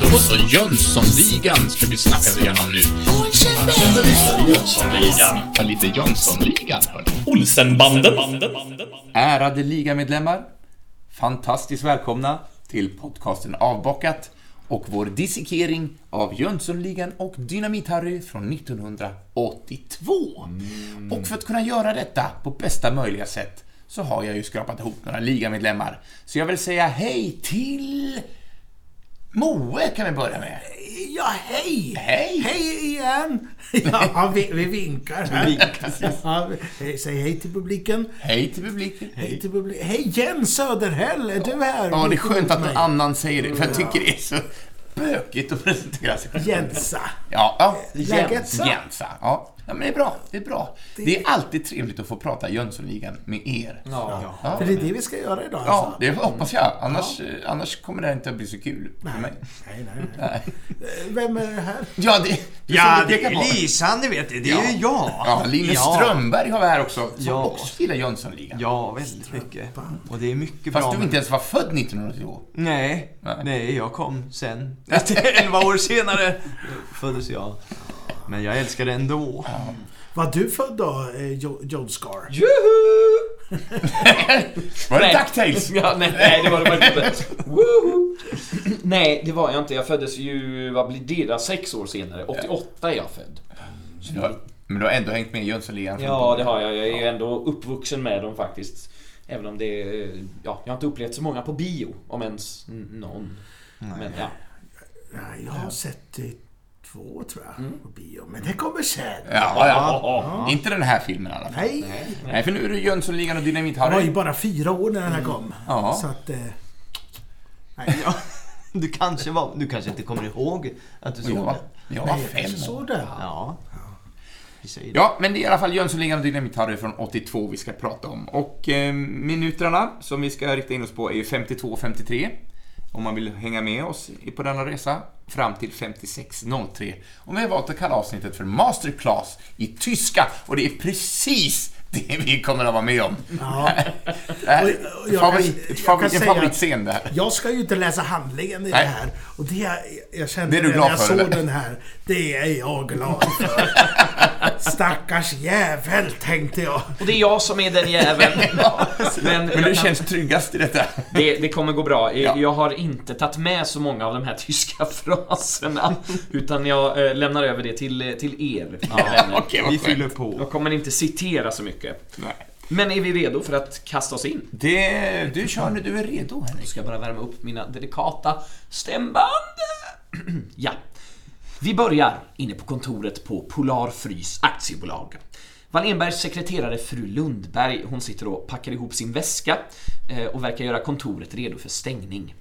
Då så, Jönssonligan ska vi snacka igenom nu. Jönssonligan. Ja, lite Jönssonligan. Olsenbanden. Ärade ligamedlemmar, fantastiskt välkomna till podcasten Avbockat och vår dissekering av Jönssonligan och Dynamit-Harry från 1982. Och för att kunna göra detta på bästa möjliga sätt så har jag ju skrapat ihop några ligamedlemmar. Så jag vill säga hej till Moe kan vi börja med. Ja, hej! Hej! Hej igen! Ja, vi, vi vinkar här. Ja, säg hej till publiken. Hej till publiken. Hej till publiken. Hej Jens Söderhäll, är du här? Ja, det är skönt att någon annan säger det, för jag tycker det är så bökigt att presentera sig själv. Jensa. Ja, ja. Så? Jensa. Ja. Ja, men det är bra. Det är bra. Det är alltid trevligt att få prata Jönssonligan med er. Ja. Ja. För det är det vi ska göra idag Ja, alltså. det hoppas jag. Annars, eh, annars kommer det här inte att bli så kul för mig. Nej, nej, nej. Eh, Vem är det här? Ja, det, det Ja, du det är. Lisan, ni vet det. Det är Ja. ju jag. Ja, Linus Ja. Strömberg har vi här också, som Ja. också gillar Jönssonligan. Ja, väldigt mycket. Och det är mycket Fast bra. du med- inte ens var född 1982. Nej, Nej. nej, jag kom sen. 11 år senare föddes jag. Men jag älskar det ändå. Var du född då, eh, Jo- John Scar? Var det Nej. DuckTales? Ja, nej, nej, det var det inte. Woohoo! Nej, det var jag inte. Jag föddes ju, vad blir det, då? sex år senare. 88 är jag född. Så du har- Men du har ändå hängt med i Jönssonligan? Ja, det har jag. Jag är ju ändå uppvuxen med dem faktiskt. Även om det är, ja, jag har inte upplevt så många på bio, om ens någon. Men ja. Nej, jag har sett eh, två tror jag Mm. på bio. Men det kommer sen. Ja, ja. Inte den här filmen i alla fall. Nej, Nej, för nu är det Jönssonligan och jag var ju Dynamit-Harry. bara fyra år när den här kom. Ja. Så att... Eh, Ja, du kanske var, du kanske inte kommer ihåg att du såg Ja, det? jag var nej, fem jag år. såg det. Ja. Ja, men det är i alla fall Jönssonligan och Dynamit-Harry från 82 vi ska prata om. Och eh, minuterna som vi ska rikta in oss på är ju 52 och 53. Om man vill hänga med oss på denna resa. Fram till 56.03. Och vi har valt att kalla avsnittet för Masterclass i tyska. Och det är precis det vi kommer att vara med om. Ja. Det här Och- är och jag favorit, kan- ett jag favorit, kan en favoritscen det här. Jag ska ju inte läsa handlingen i Nej. det här. Och det jag, jag kände Det är du när glad jag för, såg eller? den här. Det är jag glad för. Stackars jävel, tänkte jag. Och det är jag som är den jäveln. Men, Men jag du kan- känns tryggast i detta. det, det kommer gå bra. Ja. Jag har inte tagit med så många av de här tyska fraserna. Utan jag eh, lämnar över det till, eh, till er. Okej, vad Vi fyller på. Jag kommer inte citera så mycket. Nej. Men är vi redo för att kasta oss in? Det, du kör när du är redo, Henrik. Jag ska bara värma upp mina delikata stämband. ja. Vi börjar inne på kontoret på Polar Frys Aktiebolag. Wallenbergs sekreterare fru Lundberg, hon sitter och packar ihop sin väska eh, och verkar göra kontoret redo för stängning.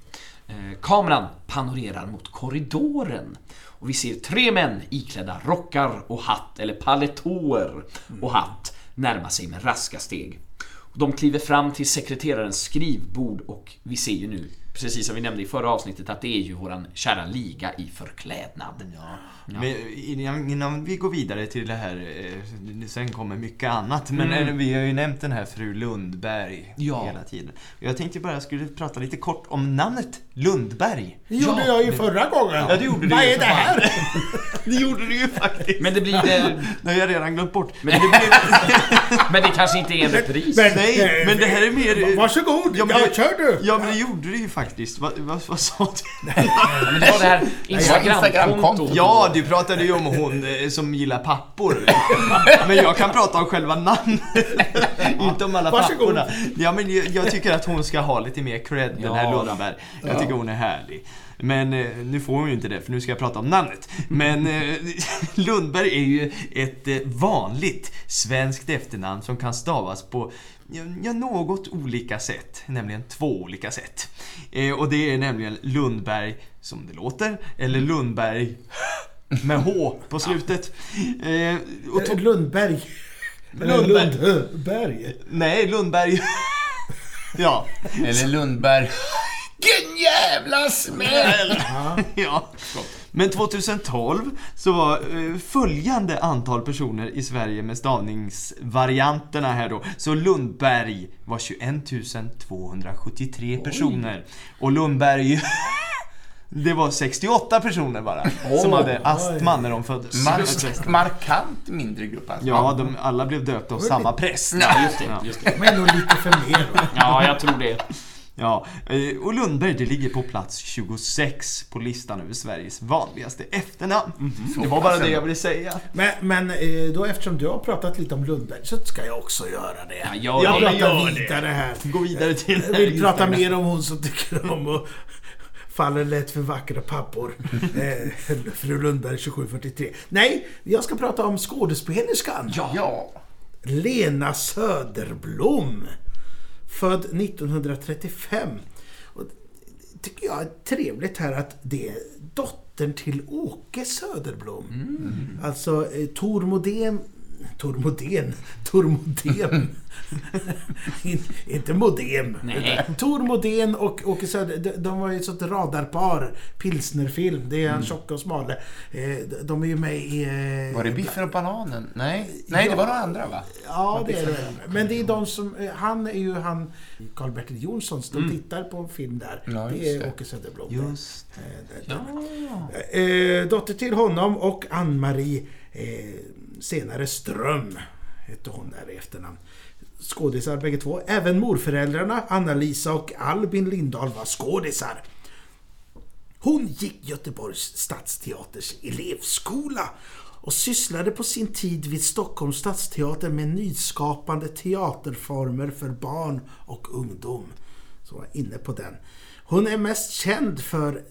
Eh, kameran panorerar mot korridoren och vi ser tre män iklädda rockar och hatt, eller paletåer och hatt, närma sig med raska steg. De kliver fram till sekreterarens skrivbord och vi ser ju nu, precis som vi nämnde i förra avsnittet, att det är ju våran kära liga i förklädnad. Men innan, innan vi går vidare till det här, eh, sen kommer mycket annat. Men Mm. eh, vi har ju nämnt den här fru Lundberg Ja. hela tiden. Jag tänkte bara jag skulle prata lite kort om namnet Lundberg. Det gjorde Ja, jag ju förra gången. Ja, det gjorde du Vad är det här? Det gjorde du ju faktiskt. Men det blir... eh, Det har jag redan glömt bort. Men det, men det kanske inte är en repris. Men- Nej, Eh, men det här är mer... Varsågod, Ja, men ja, det- kör du. Ja, men det gjorde du ju faktiskt. Vad, vad, vad sa du? Ja, men det var det här Instagramkontot. Ja, du pratade ju om hon eh, som gillar pappor. Men jag kan prata om själva namnet. Inte om alla Varsågod. papporna. Ja, men jag, jag tycker att hon ska ha lite mer cred, den här Ja, då. Lundberg. Jag tycker hon är härlig. Men eh, nu får hon ju inte det, för nu ska jag prata om namnet. Men eh, Lundberg är ju ett vanligt svenskt efternamn som kan stavas på ja, något olika sätt. Nämligen två olika sätt. Eh, och det är nämligen Lundberg som det låter, eller Lundberg med H på slutet. Eh, och to- Lundberg. Lundberg. Lundberg. nej, Lundberg... ja. Eller Lundberg. Vilken jävla smäll! ja. Men 2012 så var eh, följande antal personer i Sverige med stavningsvarianterna här då. Så Lundberg var 21 273 personer. Och Lundberg Det var 68 personer bara som hade astma när de föddes. Mar- markant mindre grupp alltså. Ja, de alla blev döpta av samma präst. Ja, just det. Just det. Men nog lite för mer va? Ja, jag tror det. Ja, eh, och Lundberg det ligger på plats 26 på listan över Sveriges vanligaste efternamn. Det var bara det jag ville säga. Men, men eh, då eftersom du har pratat lite om Lundberg så ska jag också göra det. Ja, jag det. pratar gör det. vidare här. Gå vidare till Jag vill prata mer om hon som tycker om och faller lätt för vackra pappor. Eh, fru Lundberg 2743. Nej, jag ska prata om skådespelerskan. Ja. Lena Söderblom. Född 1935. Och tycker jag är trevligt här att det är dottern till Åke Söderblom. Alltså eh, Tor Modén Tor Modén. Tor Modén. In, inte Modem. Nej. Tor Modén och Åke Söder, de, de var ju ett sånt radarpar. Pilsnerfilm. Det är han tjocka och smale. Eh, De är ju med i... eh, Var det Biffen och bananen? Nej, nej det var några andra va? Ja, det är det. Men det är de som... eh, Han är ju han... Karl-Bertil Jonssons. De tittar på en film där. Ja, det är det. Åke Söderblom. Just det- Eh, dotter till honom och Ann-Marie eh, senare Ström hette hon där i efternamn. Skådisar bägge två. Även morföräldrarna Anna-Lisa och Albin Lindahl var skådisar. Hon gick Göteborgs stadsteaters elevskola och sysslade på sin tid vid Stockholms stadsteater med nyskapande teaterformer för barn och ungdom. Så var jag inne på den. Hon är mest känd för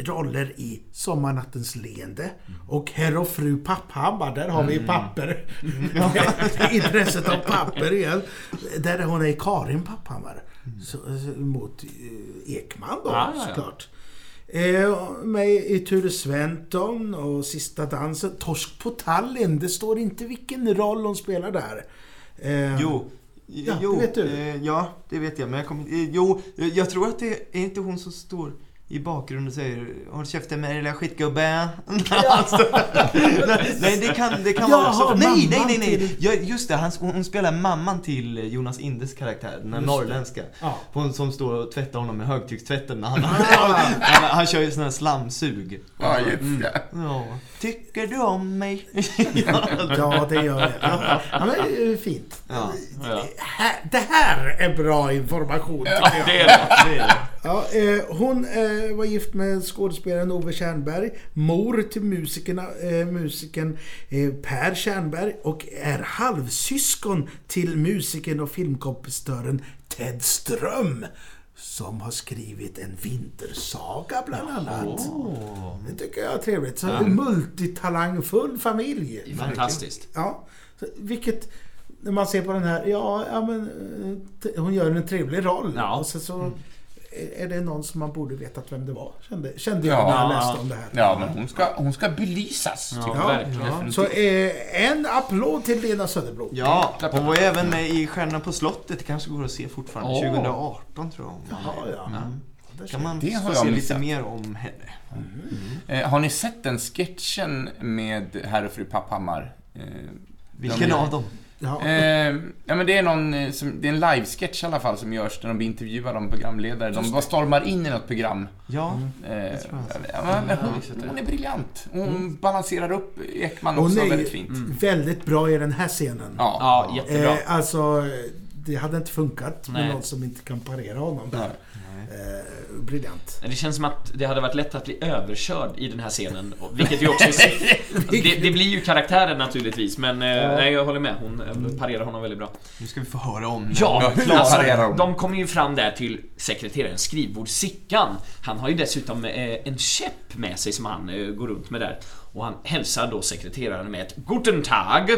roller i Sommarnattens leende och Herr och fru Papphammar, där har vi papper. Intresset av papper igen. Där hon är Karin Papphammar. Så, så, mot eh, Ekman då ja. såklart. Eh, med i Ture Sventon och Sista dansen. Torsk på Tallinn, det står inte vilken roll hon spelar där. Eh, Jo. Ja, jo, det vet du. Eh, ja, det vet jag. Men jag kommer eh, Jo, eh, jag tror att det är inte hon som står i bakgrunden och säger Håll käften med dig lilla skitgubbe. Alltså, nej, nej, det kan, det kan vara så. Nej, nej, nej, nej. Ja, just det, han, hon spelar mamman till Jonas Indes karaktär, den här Just det. norrländska. Ja. Hon som står och tvättar honom med högtryckstvätten. när Han, Ah. han, han kör ju sån här slamsug. Ja, just det. Ja. Tycker du om mig? Ja, det gör jag. Ja, ja, men det är fint. Ja. Ja. Här- Det här är bra information, jag. Det är det. Det är det. Ja, eh, hon eh, var gift med skådespelaren Ove Tjernberg, mor till musikerna, eh, musikern eh, Per Tjernberg och är halvsyskon till musikern och filmkompositören Ted Ström som har skrivit en vintersaga bland annat. Det tycker jag är trevligt. Så en multitalangfull familj. Fantastiskt. Ja, så, vilket... När man ser på den här, ja, ja men eh, hon gör en trevlig roll. Ja. Och sen så är- är det någon som man borde vetat vem det var. Kände, kände jag när jag Ja. läste om det här. Ja, men hon ska, hon ska belysas. Ja. Ja, så eh, en applåd till Lena Söderblom. Ja, hon var ju även med i Stjärnan på slottet. Det kanske går att se fortfarande. Åh. 2018 tror jag. Ja, ja. Där kan man Det har få jag se lite mer om henne. Eh, har ni sett den sketchen med herr och fru Papphammar? Eh, Vilken de- av dem? Ja. Eh, ja, men det är någon, eh, som, det är en live-sketch i alla fall som görs där de blir intervjuade om programledare. De bara stormar in i något program. Ja, Eh, tror jag. ja, men, hon, hon är briljant. Hon balanserar upp Ekman Hon också är väldigt fint. väldigt bra i den här scenen. Ja. Ja, jättebra. Eh, alltså, det hade inte funkat med Nej. någon som inte kan parera honom där. Eh, briljant. Det känns som att det hade varit lätt att bli överkörd i den här scenen, vilket vi också det, det blir ju karaktären naturligtvis, men eh, nej, jag håller med. Hon eh, parerar honom väldigt bra. nu ska vi få höra om Ja, alltså, parerar hon. de kommer ju fram där till sekreterarens skrivbord, Sickan. Han har ju dessutom eh, en käpp med sig som han eh, går runt med där. Och han hälsar då sekreteraren med ett Guten Tag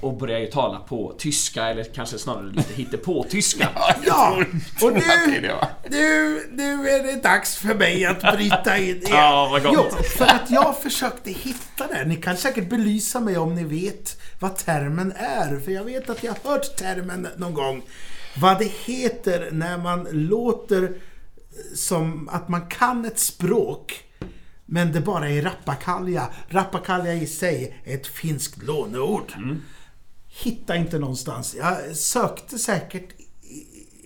och börjar ju tala på tyska, eller kanske snarare lite hittepå-tyska. Ja, och det nu, det, va? Nu, nu är det dags för mig att bryta in igen. Ja, vad gott. Jo, för att jag försökte hitta det. Ni kan säkert belysa mig om ni vet vad termen är. För jag vet att jag har hört termen någon gång. Vad det heter när man låter som att man kan ett språk Men det bara är rappakalja. Rappakalja i sig är ett finskt låneord. Hitta inte någonstans. Jag sökte säkert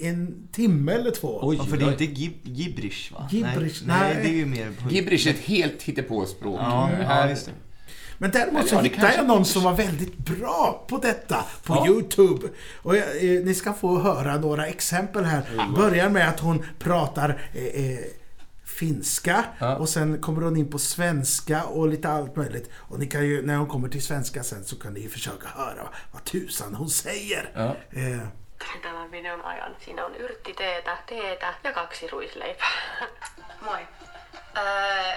en timme eller två. Oj, Ja, för det är inte gib gibrish va? Gibrish, nej. nej. nej. det är ju mer... Gibrish är ett helt hittepåspråk. Ja, Eh, ja, här- just det. Men däremot så Ja, det hittade jag någon som var väldigt bra på detta på Youtube. Och jag, eh, ni ska få höra några exempel här. Börjar med att hon pratar eh, eh, finska Ja. och sen kommer hon in på svenska och lite allt möjligt. Och ni kan ju, när hon kommer till svenska sen så kan ni ju försöka höra vad tusan hon säger. Ja. Eh, tämän videon ajan. Siinä on yrttiteetä, teetä ja kaksi ruisleipää. Moi. Öö,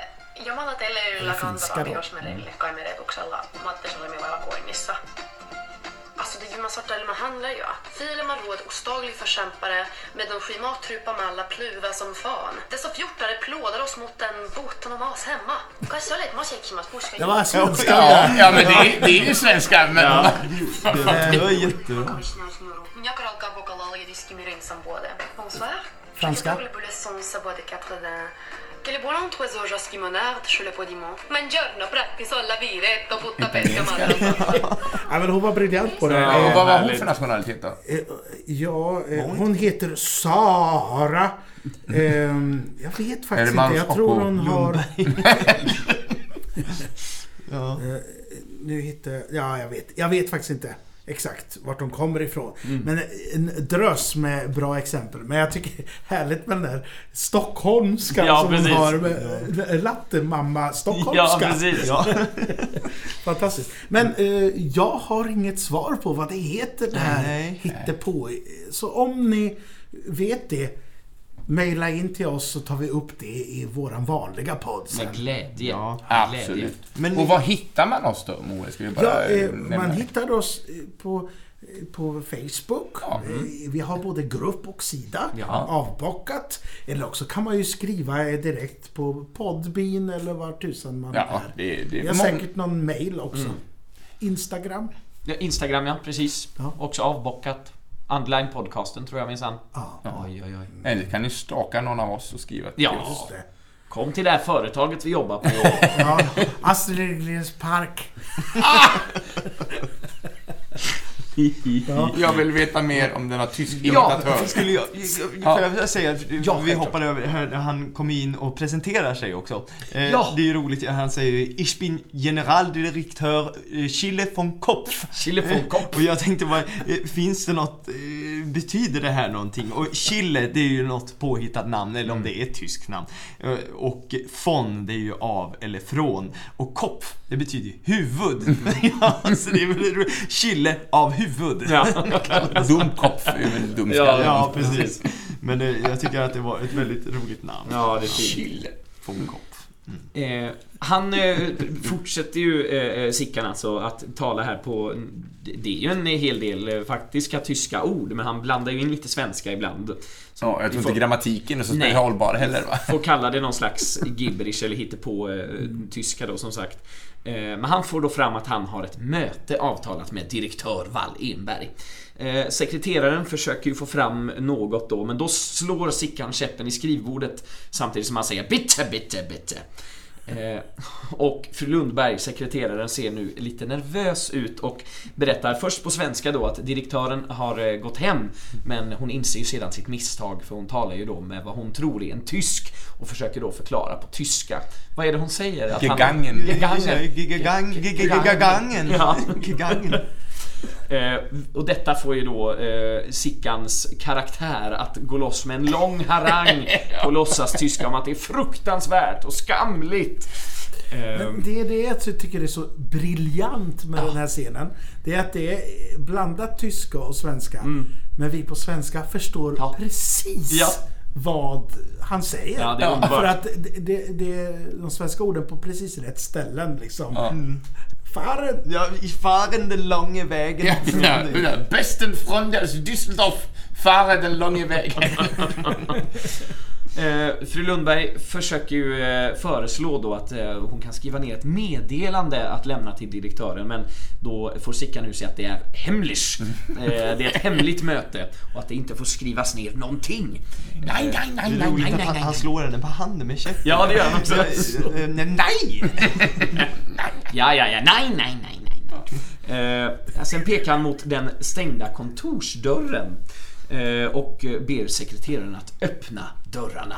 Jumala teille yllä Finska kantava då. biosmerille kai meretuksella Matti Solmi-valakoinnissa. Alltså det är ju man svarta eller man handlar ju. Filer man råd ostaglig förkämpare med de skimattrupa med alla pluva som fan. Dessa fjortare plådar oss mot en botan och mas hemma. Kai se olet masikimas puska det var svenska. Ja, ja, men det är, det är ju svenska, men... Det var jättebra. Franska. Le son sa boîte de quatre d'un. Quel volant oiseau jasky monard, je le podiment. Buongiorno, practiso alla viretto, putta pesca. Ja, men hon var briljant på det. Eh, vad var hon för nationalitet då? Eh, Ja, eh, hon heter Sara. Ehm, jag vet faktiskt inte. Jag tror hon har... Ja. Eh, nu hittar Ja, jag vet. Jag vet faktiskt inte exakt vart de kommer ifrån. Mm. Men en drös med bra exempel. Men jag tycker härligt med den där stockholmska Ja, som precis. har. Med lattemamma stockholmska. Ja, precis. Ja. Fantastiskt. Men eh, jag har inget svar på vad det heter det här Nej. hittepå. Så om ni vet det, mejla in till oss så tar vi upp det i våran vanliga podd sen. Med glädje. Ja, glädje. Absolut. Men- och var hittar man oss då, Moe? Ska vi bara Ja, eh, nämna man det? hittar oss eh, på, eh, på Facebook. Ja. Eh, Vi har både grupp och sida Ja. avbockat. Eller också kan man ju skriva direkt på Podbean eller var tusan man Ja, är. det, det Vi är har säkert någon mail också. Mm. Instagram. Ja, Instagram, ja. Precis. Ja. Också avbockat. Underline-podcasten tror jag minsann. Ja, Oj, oj, oj. Eller kan ni staka någon av oss och skriva till Ja. oss. Kom till det här företaget vi jobbar på. Ja, Astrid Lindgrens park. Ja. Jag vill veta mer om denna tysk Ja, imitatör. Skulle jag, Ja. får jag säga, Ja, vi hoppade över här när han kom in och presenterar sig också. Eh, Ja. Det är ju roligt, han säger ju Ich bin Generaldirektör eh, Chile von Kopf. Chile von Kopf. Och jag tänkte bara, eh, finns det något, eh, betyder det här någonting? Och Chile, det är ju något påhittat namn, eller om det är ett tyskt namn. Eh, Och von, det är ju av eller från. Och Kopf, det betyder ju huvud. ja, så det är väl roligt. Chile av huvud. Ja. Dumkopf är väl dumskalle. Ja, precis. Men eh, jag tycker att det var ett väldigt roligt namn. ja, det är fint. Chile. Von Kopf. Eh, han eh, fortsätter ju, eh, eh, Sickan alltså, att tala här på... Det är ju en hel del eh, faktiska tyska ord, men han blandar ju in lite svenska ibland. Ja, jag tror inte grammatiken är så Nej. hållbar heller va? Får kalla det någon slags gibberish eller hittepå eh, tyska då som sagt. Eh, men han får då fram att han har ett möte avtalat med direktör Wall Enberg. Eh, sekreteraren försöker ju få fram något då, men då slår Sickan käppen i skrivbordet samtidigt som han säger bitte, bitte, bitte. Eh, och fru Lundberg, sekreteraren, ser nu lite nervös ut och berättar först på svenska då att direktören har eh, gått hem men hon inser ju sedan sitt misstag för hon talar ju då med vad hon tror är en tysk och försöker då förklara på tyska. Vad är det hon säger? Att han- Gegangen. Gegangen. Ja. Gigangen. Eh, och detta får ju då eh, Sickans karaktär att gå loss med en lång harang på låtsas tyska om att det är fruktansvärt och skamligt. Eh, Men det är det jag tycker är så briljant med den här scenen. Det är att det är blandat tyska och svenska. Men vi på svenska förstår Ja. precis Ja. vad han säger. Ja, det är underbart. För att det, det, det är de svenska orden på precis rätt ställen liksom. Ja. Fahren. Ja, ich fahre den langen Weg. Ja, mit der, der besten Freunde aus Düsseldorf fahre den langen Weg. Eh, fru Lundberg försöker ju eh, föreslå då att eh, hon kan skriva ner ett meddelande att lämna till direktören men då får Sickan nu säga att det är hemligt. Eh, det är ett hemligt möte och att det inte får skrivas ner någonting. Nej, nej, nej, nej, roligt nej, att nej, han, nej. han slår henne på handen med käppen. Ja, det gör han också. Eh, eh, Nej! Ja, ja, ja, nej, nej, nej, nej. Eh, sen pekar han mot den stängda kontorsdörren eh, och ber sekreteraren att öppna dörrarna.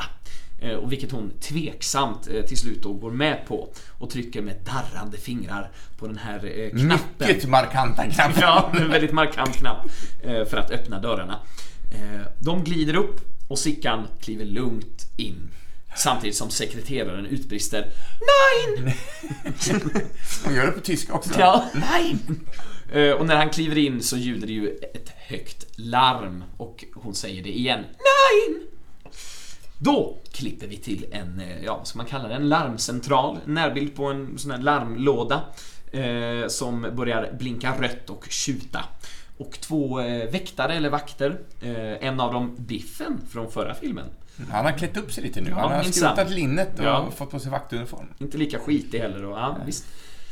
Eh, och vilket hon tveksamt eh, till slut då går med på och trycker med darrande fingrar på den här eh, knappen. Mycket markanta knappar. Ja, en väldigt markant knapp eh, för att öppna dörrarna. Eh, De glider upp och Sickan kliver lugnt in. Samtidigt som sekreteraren utbrister Nej! Hon gör det på tyska också. Ja, nej! Eh, Och när han kliver in så ljuder det ju ett högt larm och hon säger det igen. Nej! Då klipper vi till en, eh, ja vad ska man kalla det, en larmcentral. En närbild på en sån här larmlåda eh, som börjar blinka rött och tjuta. Och två eh, väktare eller vakter, eh, en av dem Biffen från förra filmen. Han har klätt upp sig lite nu. Ja, Han har skrotat linnet och Ja. fått på sig vaktuniform. Inte lika skitig heller och, ja, visst.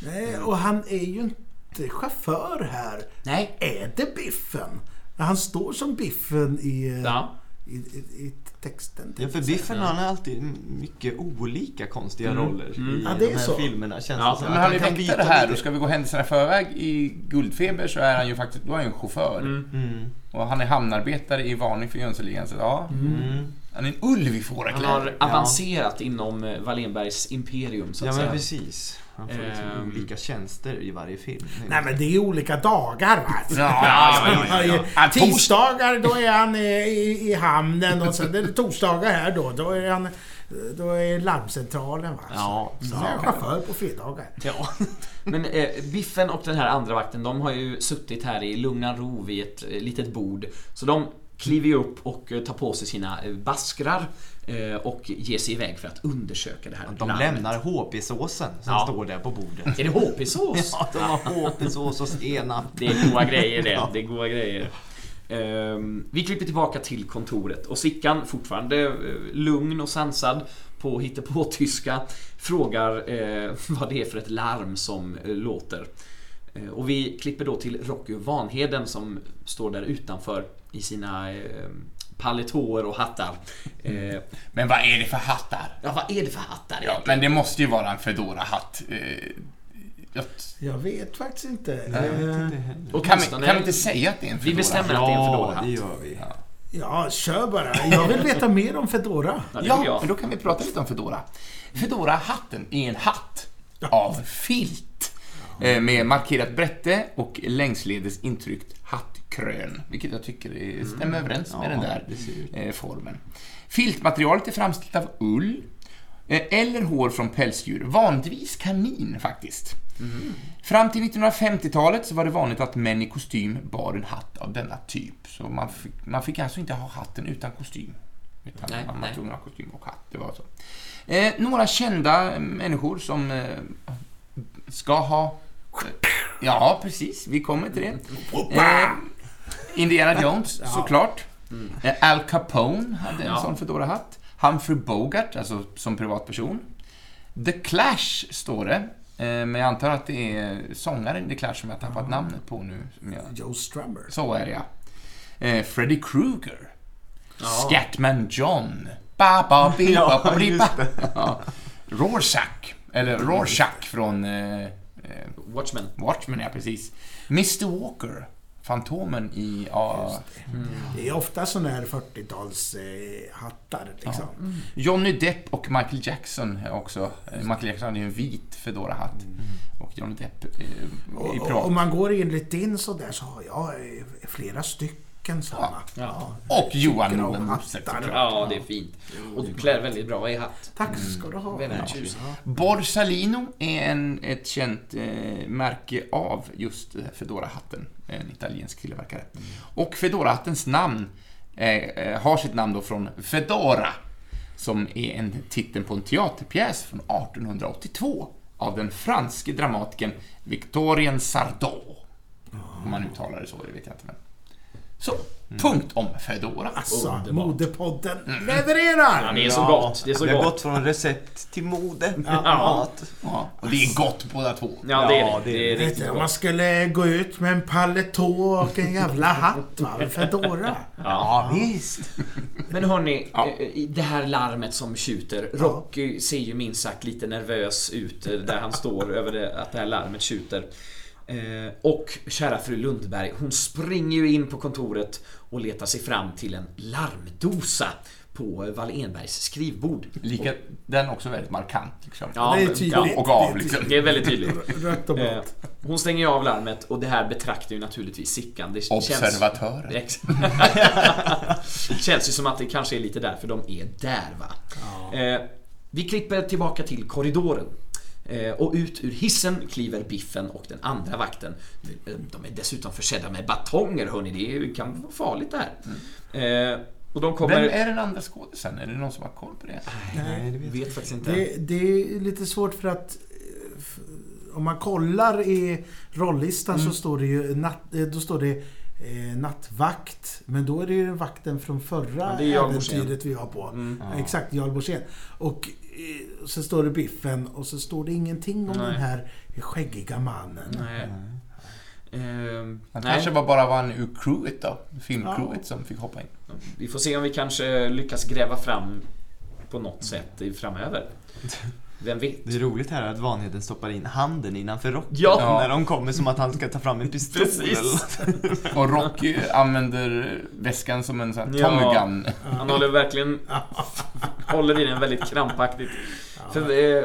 Nej, och han är ju inte chaufför här. Nej. Är det Biffen? Han står som Biffen i, Ja. i, i, i texten. Ja, för Biffen han har alltid mycket olika konstiga roller i Ja, det är de här så. filmerna. Känns Ja, det som. Men han kan byta här lite. och ska vi gå händelserna i förväg i Guldfeber så är han ju faktiskt, då är han en chaufför. Mm. Och han är hamnarbetare i varning för Jönssonligan så ja. Mm. Han är en ulv i Han fårakläder. har avancerat inom eh, Wallenbergs imperium så att Ja, men säga. precis. Han får liksom Ehm. olika tjänster i varje film. Nej men det är ju olika dagar va? Ja, ja, ja, ja, ja. Tisdagar då är han i, i hamnen och sen är det torsdagar här då. Då är han då är larmcentralen va? Ja, Så är han chaufför på fredagar. Ja. Men eh, Biffen och den här andra vakten, de har ju suttit här i lugna ro vid ett eh, litet bord. Så de kliver ju upp och eh, tar på sig sina eh, baskrar och ger sig iväg för att undersöka det här De larmet. lämnar HP-såsen som Ja. står där på bordet. Är det HP-sås? Ja, de har HP-sås och senap. Det är goda grejer det. Det är goda grejer. Ehm, vi klipper tillbaka till kontoret och Sickan, fortfarande eh, lugn och sansad på hittepå-tyska, frågar eh, vad det är för ett larm som eh, låter. Eh, och vi klipper då till Rocky Vanheden som står där utanför i sina eh, paletåer och hattar. Eh, Men vad är det för hattar? ja, vad är det för hattar Ja, men det måste ju vara en Fedora-hatt. Eh, jag- Jag vet faktiskt inte. Jag vet Eh, inte heller. Kan vi, kan vi inte säga att det är en Vi Fedora? bestämmer att det är en Ja, Fedora-hatt. det gör vi. Ja, kör bara. Jag vill veta mer om Fedora. Ja, Ja, men då kan vi prata lite om Fedora. Fedora-hatten är en hatt av filt. eh, Med markerat brätte och längsledes intryckt hattkrön. Vilket jag tycker är- stämmer överens med Ja, den där eh, formen. Filtmaterialet är framställt av ull eh, eller hår från pälsdjur, vanligtvis kanin faktiskt. Fram till 1950-talet så var det vanligt att män i kostym bar en hatt av denna typ. Så man fick, man fick alltså inte ha hatten utan kostym. Utan Nej, man var tvungen att ha kostym och hatt. Det var så. Eh, några kända människor som eh, ska ha... Ja, precis. Vi kommer till det. Eh, Indiana Jones, såklart. Eh, Al Capone hade en Ja. sån Fedora-hatt. Humphrey Bogart, alltså som privatperson. The Clash står det. Eh, Men jag antar att det är sångaren The Clash som jag tappat namnet på nu. Jag... Joe Strummer. Så är det ja. Eh, Freddy Krueger. Scatman John. Ba, ba, bi, ba, ba, bi, ba. Ja. Rorschach. Eller Rorschach från eh, Watchmen. Watchmen, ja precis. Mr Walker. Fantomen i... Ja, Det är ofta såna här 40-tals eh, liksom. Johnny Depp och Michael Jackson också. eh, Michael Jackson hade ju en vit Fedora-hatt. Och Johnny Depp eh, i privat. om man går in lite in så där så har jag eh, flera stycken sådana. Ja. Och Johan Norman hattar. Såklart. Ja, det är fint. Och du klär väldigt bra i hatt. Tack ska du ha. Väldigt tjusigt. Borsalino är en, ett känt eh, märke av just Fedora-hatten. En italiensk tillverkare. Och Fedora-hattens namn eh, eh, har sitt namn då från Fedora, som är en titel på en teaterpjäs från 1882 av den franske dramatikern Victorien Sardou. Om man uttalar det så, det vet jag inte. Men. Så, punkt om Fedora. Alltså, Underbart. modepodden Mm. levererar! Ja, det är så gott. Det är så vi har gott. gått från recept till mode. Ja. Mat. Ja, och det är gott båda två. Ja, det är det. det Det är Vet riktigt du, om man gott. skulle gå ut med en paletå och en jävla hatt va, Fedora. Ja, visst. Men hörni, Ja. eh, det här larmet som tjuter. Rocky ser ju minst sagt lite nervös ut eh, där han står över det, att det här larmet tjuter. Eh, och kära fru Lundberg, hon springer ju in på kontoret och letar sig fram till en larmdosa på Wall-Enbergs skrivbord. Lika, den också väldigt markant liksom. Ja, det är tydligt. Och av, Det är liksom. Det är väldigt tydligt. Rött och Eh, blått. hon stänger av larmet och det här betraktar ju naturligtvis Sickan. Det känns, Observatören. Ex- känns ju som att det kanske är lite därför de är där va. Eh, vi klipper tillbaka till korridoren. Eh, och ut ur hissen kliver Biffen och den andra vakten. De är dessutom försedda med batonger hörni, det kan vara farligt det här. Eh, och de kommer... Vem är den andra skådisen? Är det någon som har koll på det? Nej, det Jag vet vet faktiskt inte. Det, det är lite svårt för att eh, om man kollar i rollistan Mm. så står det ju natt, eh, då står det eh, nattvakt. Men då är det ju vakten från förra Ja, äventyret vi var på. Mm. Ja. Exakt, Jarl Borssén. Och eh, så står det Biffen och så står det ingenting om Nej. den här skäggiga mannen. Nej. Ehm, Han nej. kanske var bara var en ur crewet då. Filmcrewet som fick hoppa in. Vi får se om vi kanske lyckas gräva fram på något sätt i- framöver. Vem vet? Det är roligt här att Vanheden stoppar in handen innanför rocken Ja. när de kommer som att han ska ta fram en pistol. Precis. Och Rocky använder väskan som en sån här Ja. Gun. Han håller verkligen håller i den väldigt krampaktigt. För eh,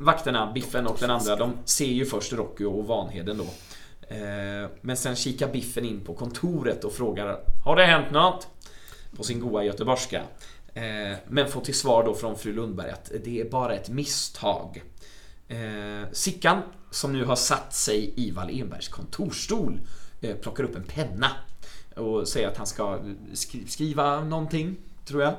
vakterna, Biffen och den andra, de ser ju först Rocky och Vanheden då. Eh, men sen kikar Biffen in på kontoret och frågar Har det hänt något? På sin goa göteborgska. Eh, men får till svar då från fru Lundberg att det är bara ett misstag. Eh, Sickan, som nu har satt sig i Wall-Enbergs kontorstol, eh, plockar upp en penna och säger att han ska skri- skriva någonting, tror jag.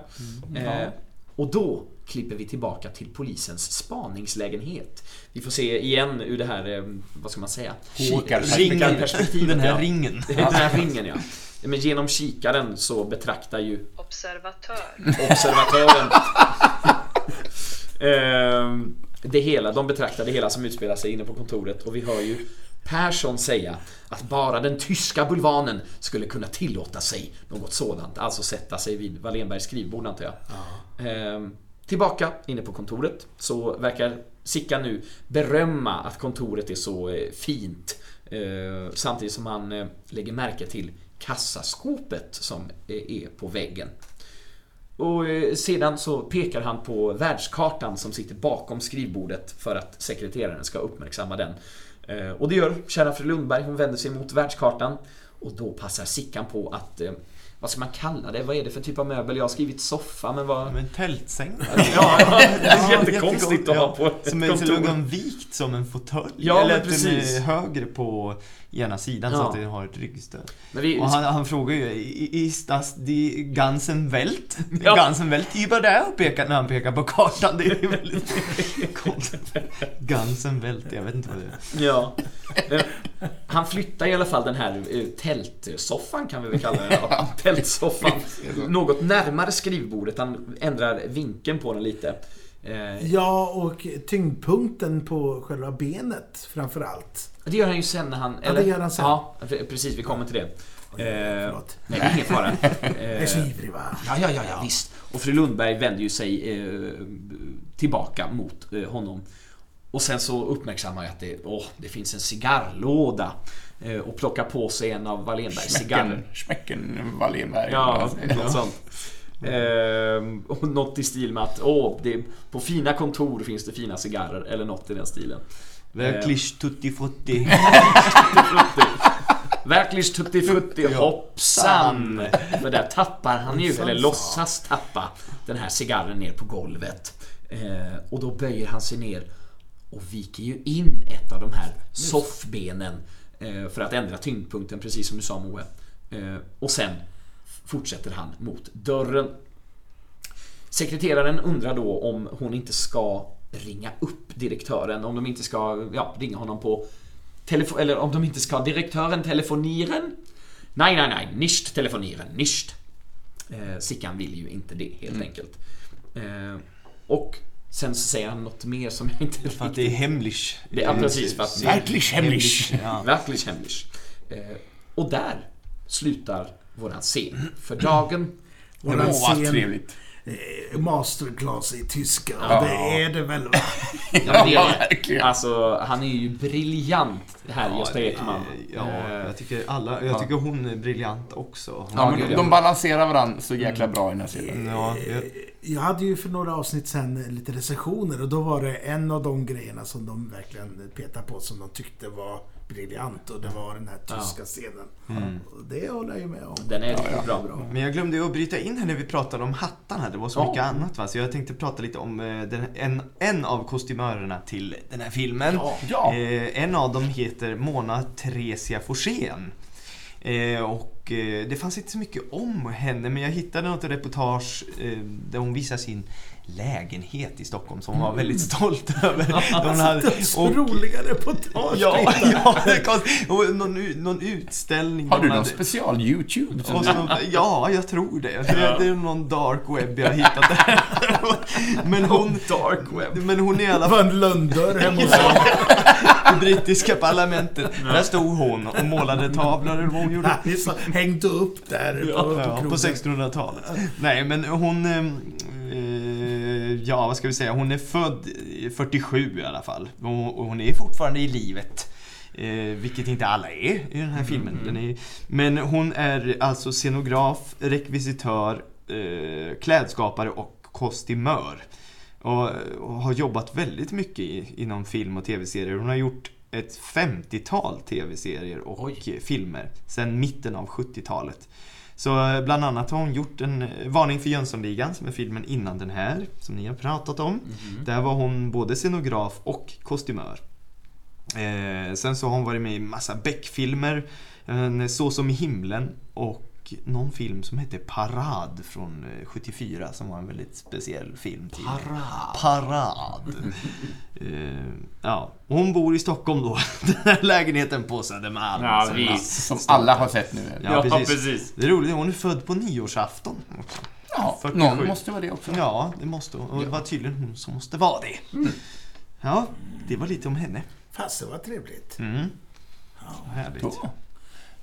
Eh, och då klipper vi tillbaka till polisens spaningslägenhet. Vi får se igen ur det här, vad ska man säga? Kikarperspektiv. Perspektivet, Den här ja. ringen. Den här ringen ja. Men genom kikaren så betraktar ju Observatör. observatören Ehm, det hela, de betraktar det hela som utspelar sig inne på kontoret och vi hör ju Persson säga att bara den tyska bulvanen skulle kunna tillåta sig något sådant, alltså sätta sig vid Wallenbergs skrivbord antar jag. Ehm, tillbaka inne på kontoret så verkar Sickan nu berömma att kontoret är så eh, fint eh, Eh, samtidigt som han eh, lägger märke till kassaskåpet som eh, är på väggen. Och eh, sedan så pekar han på världskartan som sitter bakom skrivbordet för att sekreteraren ska uppmärksamma den. Eh, Och det gör kära fru Lundberg, hon vänder sig mot världskartan och då passar Sickan på att, eh, vad ska man kalla det? Vad är det för typ av möbel? Jag har skrivit soffa, men vad... Men tältsäng. Ja, det är Ja, jättekonstigt att jättegott, ha på ett Som är till vikt som en fåtölj. Ja, Eller att den precis. är högre på ena sidan så Ja. att den har ett ryggstöd. Vi, Och han, han frågar ju, "I- ist das die ganzen Welt? Ja. Ganzen Welt über där och pekar, när han pekar på kartan. Det är väldigt konstigt. Ganzen Welt, jag vet inte vad det är. Ja. Eh, Han flyttar i alla fall den här eh, tältsoffan kan vi väl kalla den. Ja. Tältsoffan. Något närmare skrivbordet. Han ändrar vinkeln på den lite. Eh, Ja, och tyngdpunkten på själva benet framförallt. Det gör han ju sen när han... Ja, det gör han sen. Ja, precis. Vi kommer till det. Eh, nej, det är ingen fara. Jag är så Eh, ivrig va? Ja, ja, ja, ja, visst. Och fru Lundberg vänder ju sig eh, tillbaka mot eh, honom. Och sen så uppmärksammar jag att det, åh, det finns en cigarrlåda. Eh, och plockar på sig en av Wallenbergs cigarrer. Smäcken Wallenberg. Ja, något sånt. Ehm, och något i stil med att åh, det, på fina kontor finns det fina cigarrer, eller något i den stilen. Verklich tutti frutti. Verkligen tuttifutti hoppsan! För där tappar han ju, eller låtsas tappa, den här cigarren ner på golvet. Eh, och då böjer han sig ner och viker ju in ett av de här soffbenen eh, för att ändra tyngdpunkten, precis som du sa Moe. Eh, och sen fortsätter han mot dörren. Sekreteraren undrar då om hon inte ska ringa upp direktören, om de inte ska ja, ringa honom på telefon, eller om de inte ska direktören telefonieren Nej, nej, nej, nicht telefonieren, nicht. Eh, Sickan vill ju inte det, helt Mm. enkelt. Eh, och sen så säger han något mer som jag inte För att det är hemlich. Det- ja, precis, för att det- Verklich hemlich. Ja. Verkligen hemligt. Eh, och där slutar våran scen för dagen. Våran Åh, vad scen- trevligt. Eh, Masterclass i tyska. Ja. Det är det väl va? Ja, det är Ja, verkligen. Alltså, han är ju briljant, det här Gösta det- Ekman. Ja, Eh, jag tycker alla, jag tycker hon är briljant också. Ja, men de balanserar varandra så jäkla bra i den här serien. Ja, jag, Jag hade ju för några avsnitt sen lite recensioner och då var det en av de grejerna som de verkligen petade på som de tyckte var briljant och det var den här tyska scenen. Och det håller jag ju med om. Den är riktigt bra. bra. Men jag glömde ju att bryta in här när vi pratade om hattarna. Det var så Ja. mycket annat va. Så jag tänkte prata lite om eh, den, en, en av kostymörerna till den här filmen. Ja. Eh, en av dem heter Mona Theresia Forsén. Eh, och eh, det fanns inte så mycket om henne men jag hittade något reportage eh, där hon visar sin lägenhet i Stockholm som hon var väldigt stolt över. Hon hade- och- roliga reportage. Ja, ja det och någon, någon utställning. Har du någon hade- special YouTube? och så, ja, jag tror det. det. Det är någon dark web jag har hittat där. Men hon, Dark web. men hon är i alla Det fall var en lönndörr hemma hos i brittiska parlamentet. Där stod hon och målade tavlor eller vad hon gjorde. Så hängde upp där på, på, Ja, på krogen. 1600-talet. Nej, men hon... eh, eh, ja, vad ska vi säga? Hon är född i 47 i alla fall. Och, och hon är fortfarande i livet. Eh, vilket inte alla är i den här filmen. Den är, men hon är alltså scenograf, rekvisitör, eh, klädskapare och kostymör. Och, och har jobbat väldigt mycket i, inom film och tv-serier. Hon har gjort ett 50-tal tv-serier och Oj. filmer sedan mitten av 70-talet. Så eh, bland annat har hon gjort en eh, Varning för Jönssonligan som är filmen innan den här, som ni har pratat om. Där var hon både scenograf och kostymör. Eh, sen så har hon varit med i massa Beck-filmer, en Så som i himlen och någon film som hette Parad från eh, 74 som var en väldigt speciell film. Till. Parad. Parad. eh, ja, och hon bor i Stockholm då. Den här lägenheten på Södermalm. Ja, Som- visst. Som alla har sett nu. Ja, precis. precis. Det är roligt, hon är född på nyårsafton också. Ja, 47. någon måste vara det också. Ja, det måste hon. Och det var tydligen hon som måste vara det. Ja, det var lite om henne. Fast det var trevligt. Mm. Härligt. Så.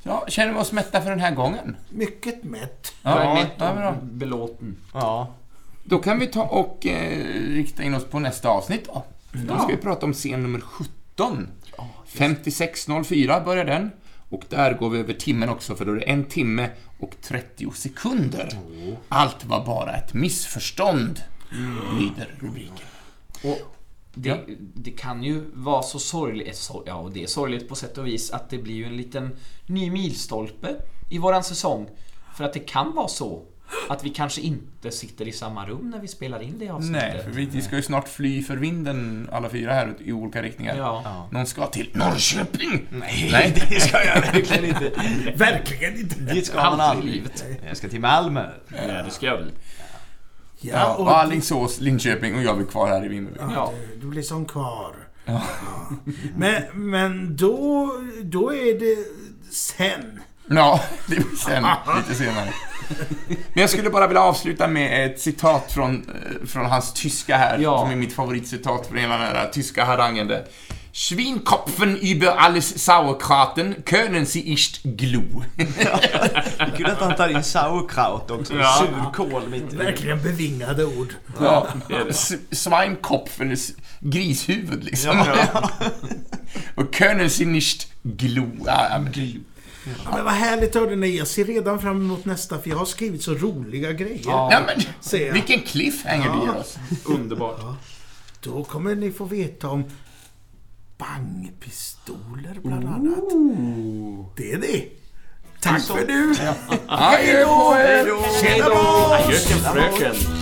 Ja, känner vi oss mätta för den här gången? Mycket mätt. Ja, mätt ja, bra. och belåten. Ja. Då kan vi ta och eh, rikta in oss på nästa avsnitt då. Då ska vi prata om scen nummer 17. 56.04 börjar den. Och där går vi över timmen också, för då är det en timme och 30 sekunder. Allt var bara ett missförstånd, lyder rubriken. Och det, det kan ju vara så sorgligt, eh, ja och det är sorgligt på sätt och vis, att det blir ju en liten ny milstolpe i våran säsong. För att det kan vara så att vi kanske inte sitter i samma rum när vi spelar in det avsnittet. Nej, för vi, vi ska ju snart fly för vinden alla fyra här i olika riktningar. Ja. Någon ska till Norrköping! Nej, Nej. det ska jag verkligen inte. Verkligen inte. Dit ska man Aldrig i aldrig. livet. Jag ska till Malmö. Ja, det ska jag väl. Ja, Ja, och Alingsås, Linköping och jag blir kvar här i Vimmerby. Ja. du, du blir som kvar. Ja. Men, men då, då är det sen. Ja, det blir sen, lite senare. Men jag skulle bara vilja avsluta med ett citat från, eh, från hans tyska här, Ja. som är mitt favoritcitat från hela den här tyska harangen. där. Schweinkopfen über alles Sauerkrauten können sie nicht glo. Det är kul att han tar in sauerkraut också. Ja. Surkål mitt i. Verkligen bevingade ord. Ja, Schweinkopfen, grishuvud liksom. Och können sie nicht glo. Ja, ja, men, Ja, men vad härligt hörde ni. Jag ser redan fram emot nästa för jag har skrivit så roliga grejer. ja, men vilken cliffhanger du ger oss. Underbart. Då kommer ni få veta om bangpistoler bland annat. Det är det. Tack för nu. På er! Tjena då! Adjöken fröken.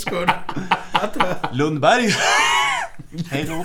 Skull. Lundberg. Hej då.